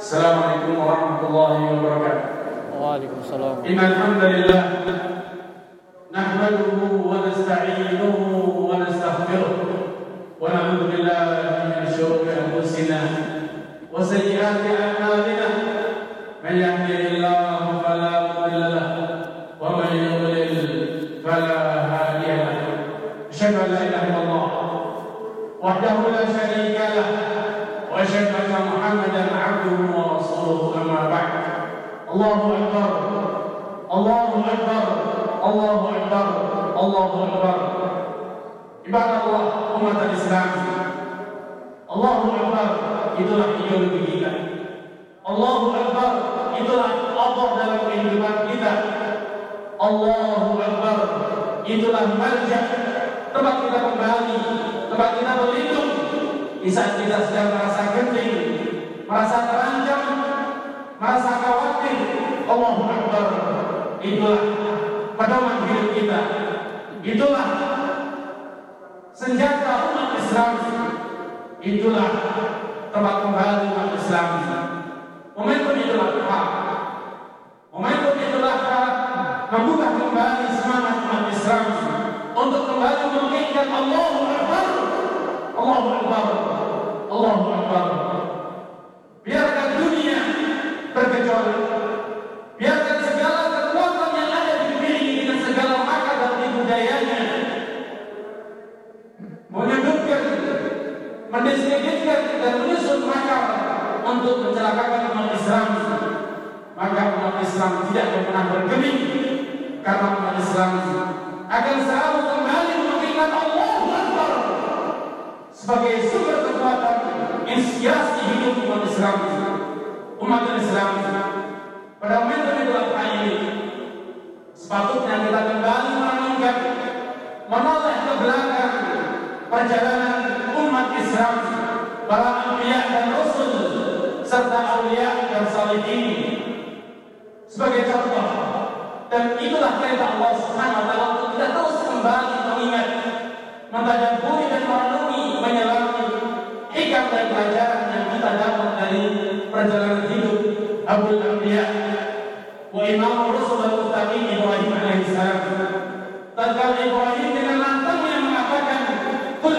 Assalamualaikum warahmatullahi wabarakatuh. Waalaikumsalam. إن الحمد لله نحمده ونستعينه ونستغفره ونعوذ بالله من شرور أنفسنا وسيئات أعمالنا Allahu Akbar. Allahu Akbar. Allahu Akbar. Allahu Akbar. Ibadah Allah umat Islam. Allahu Akbar. Itulah ideologi kita. Allahu Akbar. Itulah Allah dalam kehidupan kita. Allahu Akbar. Itulah malja tempat kita kembali. Tempat kita berlindung. Di saat kita sedang merasa genting merasa terancam merasa khawatir. Allahu Akbar. Itulah pedoman hidup kita. Itulah senjata umat Islam. Itulah tempat kembali umat Islam. Momentum itulah hak. Momentum itulah hak membuka kembali semangat umat Islam untuk kembali memikirkan Allahu Akbar. Allahu Akbar. Allahu Akbar. Biarkan mendiskreditkan dan menyusun makar untuk mencelakakan umat Islam. Maka umat Islam tidak akan pernah bergeming karena umat Islam akan selalu kembali mengingat Allah Akbar sebagai sumber kekuatan inspirasi hidup umat Islam. Umat Islam pada momentum Idul Adha ini sepatutnya kita kembali merenungkan menoleh ke belakang perjalanan Islam para anbiya dan rasul serta aulia dan salihin. Sebagai contoh dan itulah perintah Allah Subhanahu wa taala untuk kita terus kembali mengingat mentadaburi dan merenungi menyelami hikam dan pelajaran yang kita dapat dari perjalanan hidup Abdul Anbiya wa Imam Rasul al-Muttaqin Ibrahim alaihissalam tatkala Ibrahim dengan lantangnya mengatakan qul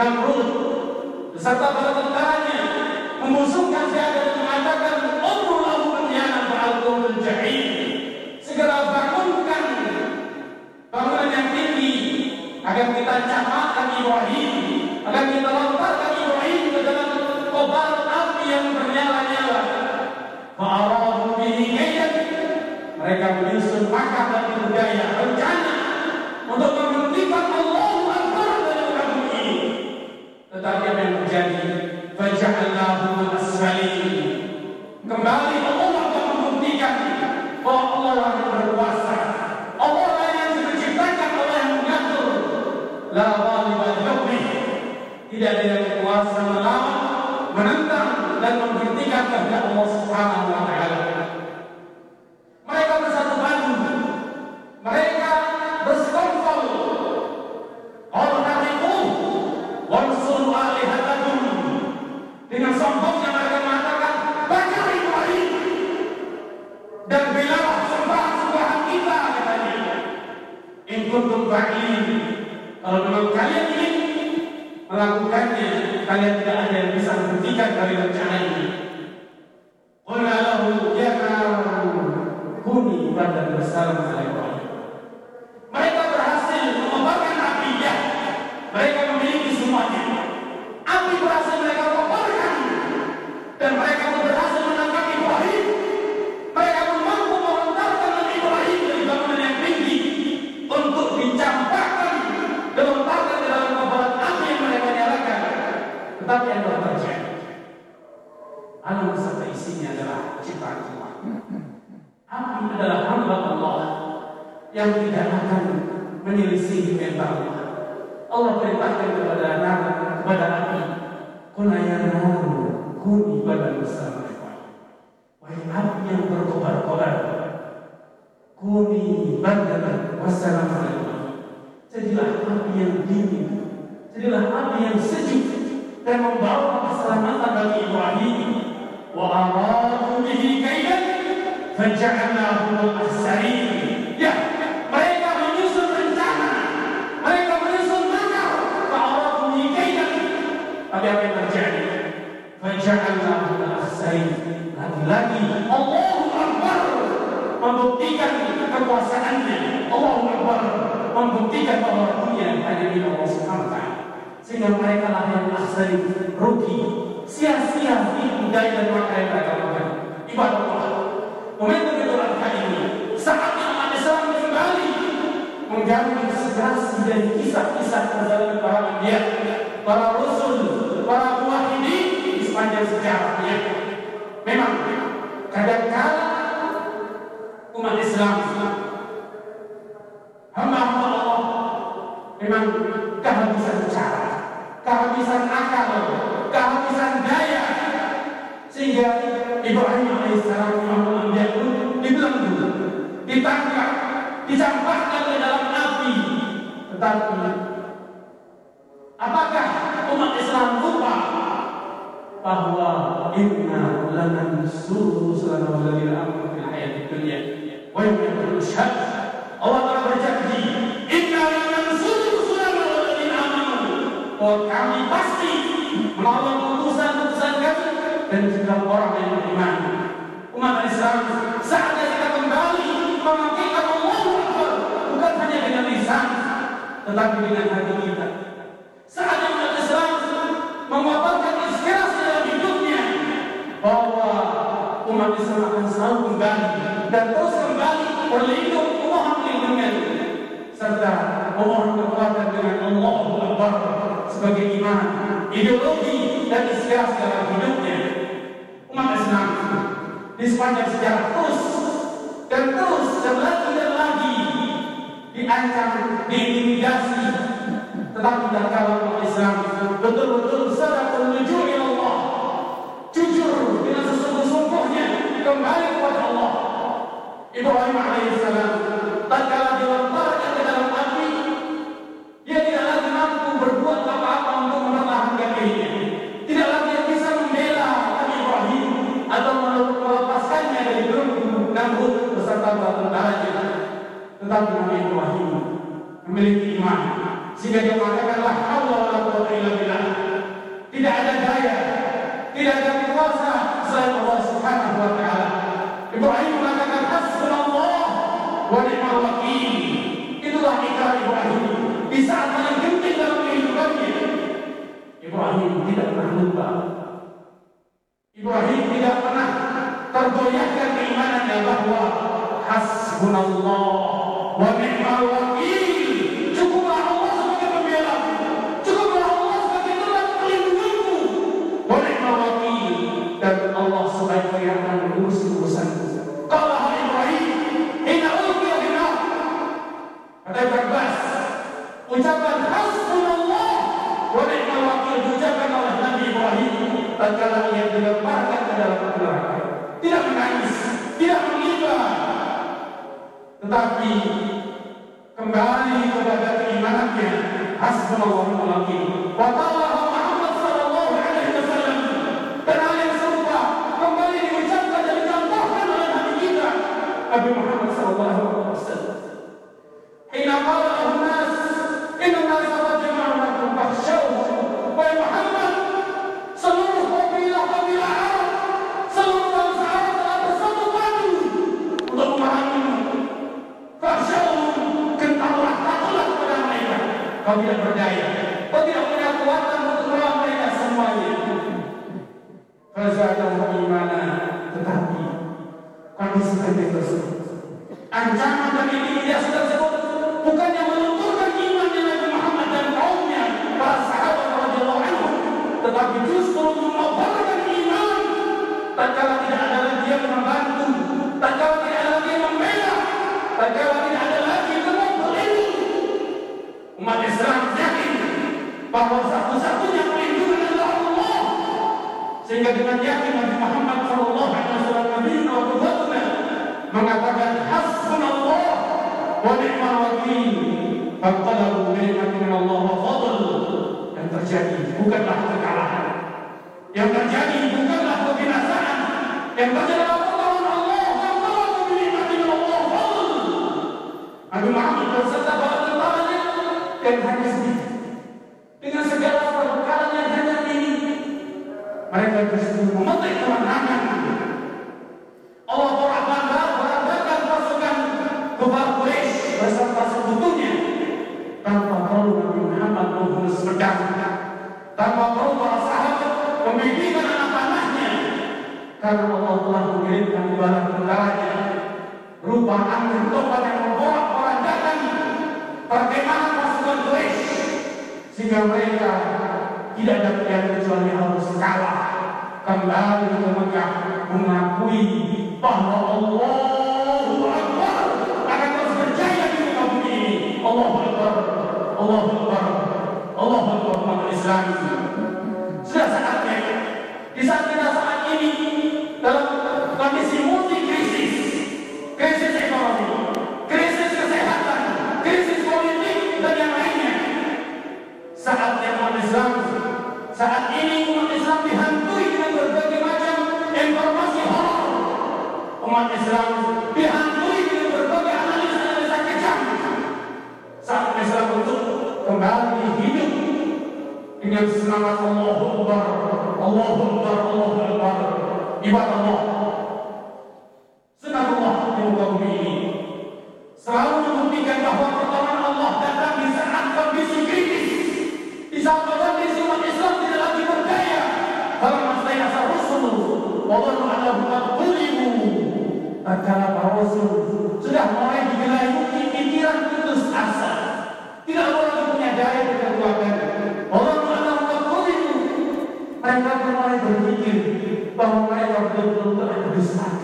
Namrud beserta para tentaranya membusungkan siaga dan mengatakan Umru lahu bunyanan terjadi faja'alnahu kembali Allah akan membuktikan bahwa Allah lah yang berkuasa. Allah lah yang menciptakan Allah yang mengatur. La ghaliba li tidak ada yang kuasa melawan menentang dan menghentikan kehendak Allah Subhanahu wa taala dan belalah sembahan-sembahan kita katanya in kuntum kalau memang kalian ingin melakukannya kalian tidak ada yang bisa menghentikan dari rencana ini. Qulna lahu ya kuni badan bersalam ala badan wassalamualaikum. Jadilah api yang dingin, jadilah api yang sejuk dan membawa keselamatan bagi Ibrahim. Wa aradu bihi kaidan faja'alnahu al-ahsarin. Ya, mereka menyusun rencana, mereka menyusun makar. Fa'aradu bihi kaidan. Tapi apa yang terjadi? Faja'alnahu al-ahsarin. Lagi-lagi membuktikan kekuasaannya. Allahu Akbar. Membuktikan bahwa dunia hanya milik Allah Subhanahu sehingga mereka lah yang akhsari rugi. Sia-sia tipu daya dan maka yang mereka lakukan ibadah Allah momentum Idul Adha ini saatnya umat Islam kembali. Menggali inspirasi dari kisah-kisah perjalanan para nabi para rasul para muwahhidin di sepanjang sejarahnya. Memang kadang-kala umat Islam hamba-hamba Allah memang kehabisan cara kehabisan akal, kehabisan daya sehingga Ibrahim alaihissalam Anbiya pun dibelenggu, ditangkap, dicampakkan ke dalam api. Tetapi apakah umat Islam lupa bahwa inna lana suru selama walladzina amanu fil hayatid dunya wa yawma bahwa kami pasti menolong putusan-putusan kami dan juga orang yang beriman. Umat Islam saatnya kita kembali memakaikan Allah bukan hanya dengan lisan tetapi dengan hati kita. Saatnya umat Islam memaparkan inspirasi dalam hidupnya bahwa umat Islam akan selalu kembali dan terus kembali berlindung memohon perlindungan serta memohon kekuatan dengan Allah Akbar sebagai iman, ideologi dan inspirasi dalam hidupnya. Umat Islam di sepanjang sejarah terus dan terus dan lagi dan lagi diancam, diintimidasi. Tetapi tak kalah umat Islam betul-betul sadar menuju Allah, jujur dengan sesungguh-sungguhnya kembali kepada Allah. Ibrahim alaihissalam tak kalah dilontarkan Tetapi Nabi Ibrahim memiliki iman sehingga dia mengatakan la quwwata illa billah. Tidak ada daya, tidak ada kuasa selain Allah Subhanahu wa taala. Ibrahim mengatakan hasbunallah wa ni'mal wakil. Itulah ikrar Ibrahim di saat paling genting dalam kehidupannya. Ibrahim tidak pernah lupa. Ibrahim tidak pernah tergoyahkan keimanannya bahwa hasbunallah Tidak menangis, tidak mengiba, tetapi kembali kepada keimanannya hasbunallah wa ni'mal wakil. Wa qala kau tidak berdaya, kau tidak punya kekuatan untuk melawan mereka semuanya. Razaqahu gimana? tetapi kondisi kami tersebut ancaman dari diri tersebut bukan yang melunturkan yang Nabi Muhammad dan kaumnya para sahabat radhiyallahu anhu tetapi justru mengobarkan iman tatkala tidak ada lagi yang membantu tatkala tidak ada lagi yang membela tatkala tidak ada sehingga dengan yakin Nabi Muhammad sallallahu alaihi wasallam Nabi qudwatuna mengatakan hasbunallah wa ni'mal wakil. Faqalabu ni'matin min Allah wa fadl. Yang terjadi bukanlah kekalahan. Yang terjadi bukanlah kebinasaan. Yang terjadi mereka bersedia memetik kemenangan Allah telah bangga berandakan pasukan kufar Quraisy beserta sekutunya tanpa perlu Nabi Muhammad mengurus pedang. Tanpa perlu para sahabat membimbingkan anak panahnya. Karena Allah telah mengirimkan bala tentaranya. Berupa angin topan yang membawa perandakan perkemahan pasukan Quraisy sehingga mereka tidak ada pilihan kecuali harus kalah kembali ke Mekah mengakui bahwa Allahu Akbar. Akan terus berjaya di bumi ini. Allahu Akbar. Allahu Akbar. Allahu Akbar umat sudah saatnya di saat umat Islam dihantui dengan berbagai analisa-analisa kejam. Saat Islam untuk kembali hidup dengan semangat Allahu Akbar Allahu Akbar Allahu Akbar ibadah Allah para rasul sudah mulai digelayuti pikiran putus asa. Tidak boleh punya daya dan kekuatan Wallahu a'lam qulibu mereka mulai berpikir bahwa mereka betul-betul telah didustakan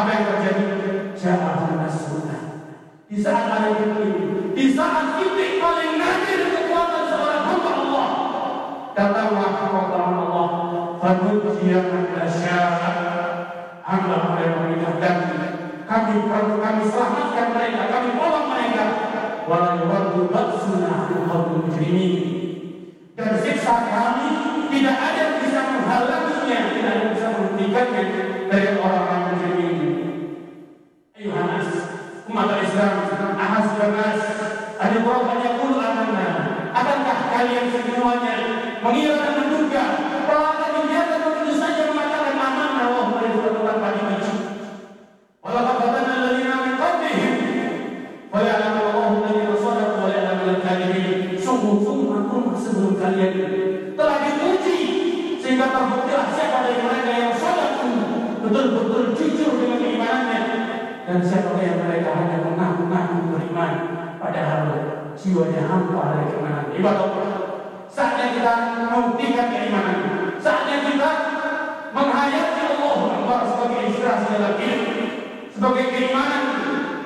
apa yang terjadi? Ja'ahun nasrullah di saat ada ini di saat titik paling nadir kekuatan seorang hamba Allah datanglah pertolongan Allah. Fanujiya nasya'a. Hamba mereka meninggalkan kami kami selamatkan mereka kami tolong mereka. Wala yuwaddu ba'suna al mujrimin. Dan siksa kami tidak ada yang bisa menghalanginya tidak ada yang bisa menghentikannya dari orang-orang dan siapa yang mereka hanya mengaku-ngaku beriman padahal jiwanya hampa dari keimanan. Ibadah Allah saatnya kita membuktikan keimanan. Saatnya kita menghayati Allah Akbar sebagai inspirasi dalam hidup sebagai keimanan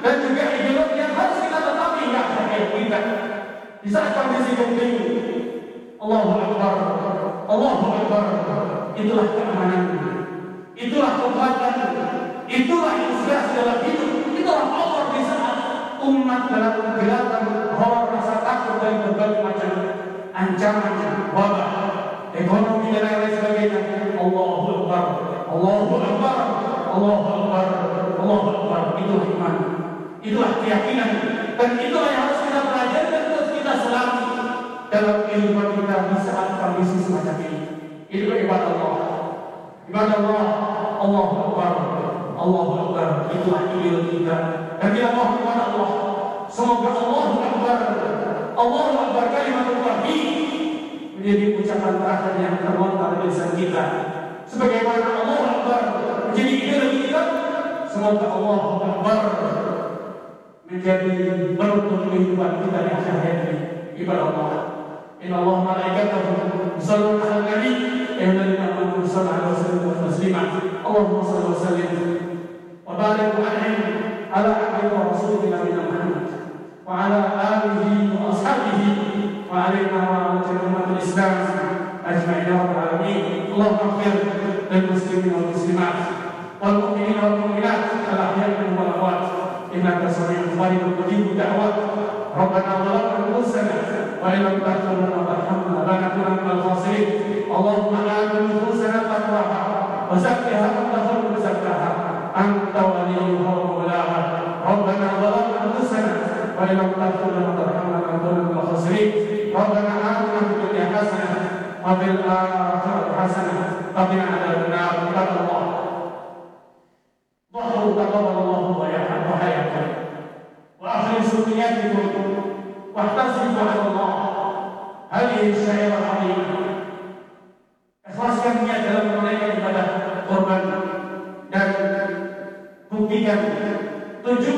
dan juga ideologi yang harus kita tetapi hingga akhir kita di saat kondisi genting Allahu Akbar Allahu Akbar itulah keamanan. Itulah kekuatan itulah inspirasi dalam hidup. Itulah power di saat umat dalam kegelapan horor rasa takut dari berbagai macam ancaman wabah ekonomi dan lain-lain sebagainya. Allahu Akbar. Allahu Akbar. Allahu Akbar. Allahu Akbar. Itulah iman. Itulah keyakinan. Dan itulah yang harus kita pelajari dan terus kita selami dalam kehidupan kita di saat kondisi semacam ini. Itu ibadah Allah. Ibadah Allah. Allah Akbar Allah Akbar itulah ideal kita. Dan kita mohon kepada Allah? Semoga Allah Akbar Allah Akbar kalimat tauhid menjadi ucapan terakhir yang terlontar dari lisan kita. Sebagaimana Allah Akbar menjadi ideal kita semoga Allah Akbar menjadi penutup kehidupan kita di akhir hayat ibadah Allah. Inna Allah malaikatahu yusalluna 'alan nabi ya ayyuhalladzina amanu sallu 'alaihi wa sallimu taslima. Allahumma shalli wa sallim wa barik wa an'im ala 'abdika wa rasulika nabiyina Muhammad wa ala alihi wa ashabihi wa alaina wa ala umat Islam ajma'in ya rabbal alamin. Allahumma ighfir lil muslimin wal muslimat wal mu'minin wal mu'minat al ahya'i minhum wal amwat innaka sami'un qaribun mujibud da'wat. ربنا ظلمنا انفسنا وان لم تغفر لنا وترحمنا لنكونن من الخاسرين اللهم ات نفوسنا تقواها وزكها انت خير من زكاها أنت وليهم مولانا ربنا ظلمنا أنفسنا وإن لم تغفر لنا وترحمنا لنكون من الخاسرين. ربنا آمنا في الدنيا حسنة وفي الآخرة حسنة. وقنا عذاب النار. الله.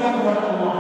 Tunjukkan kepada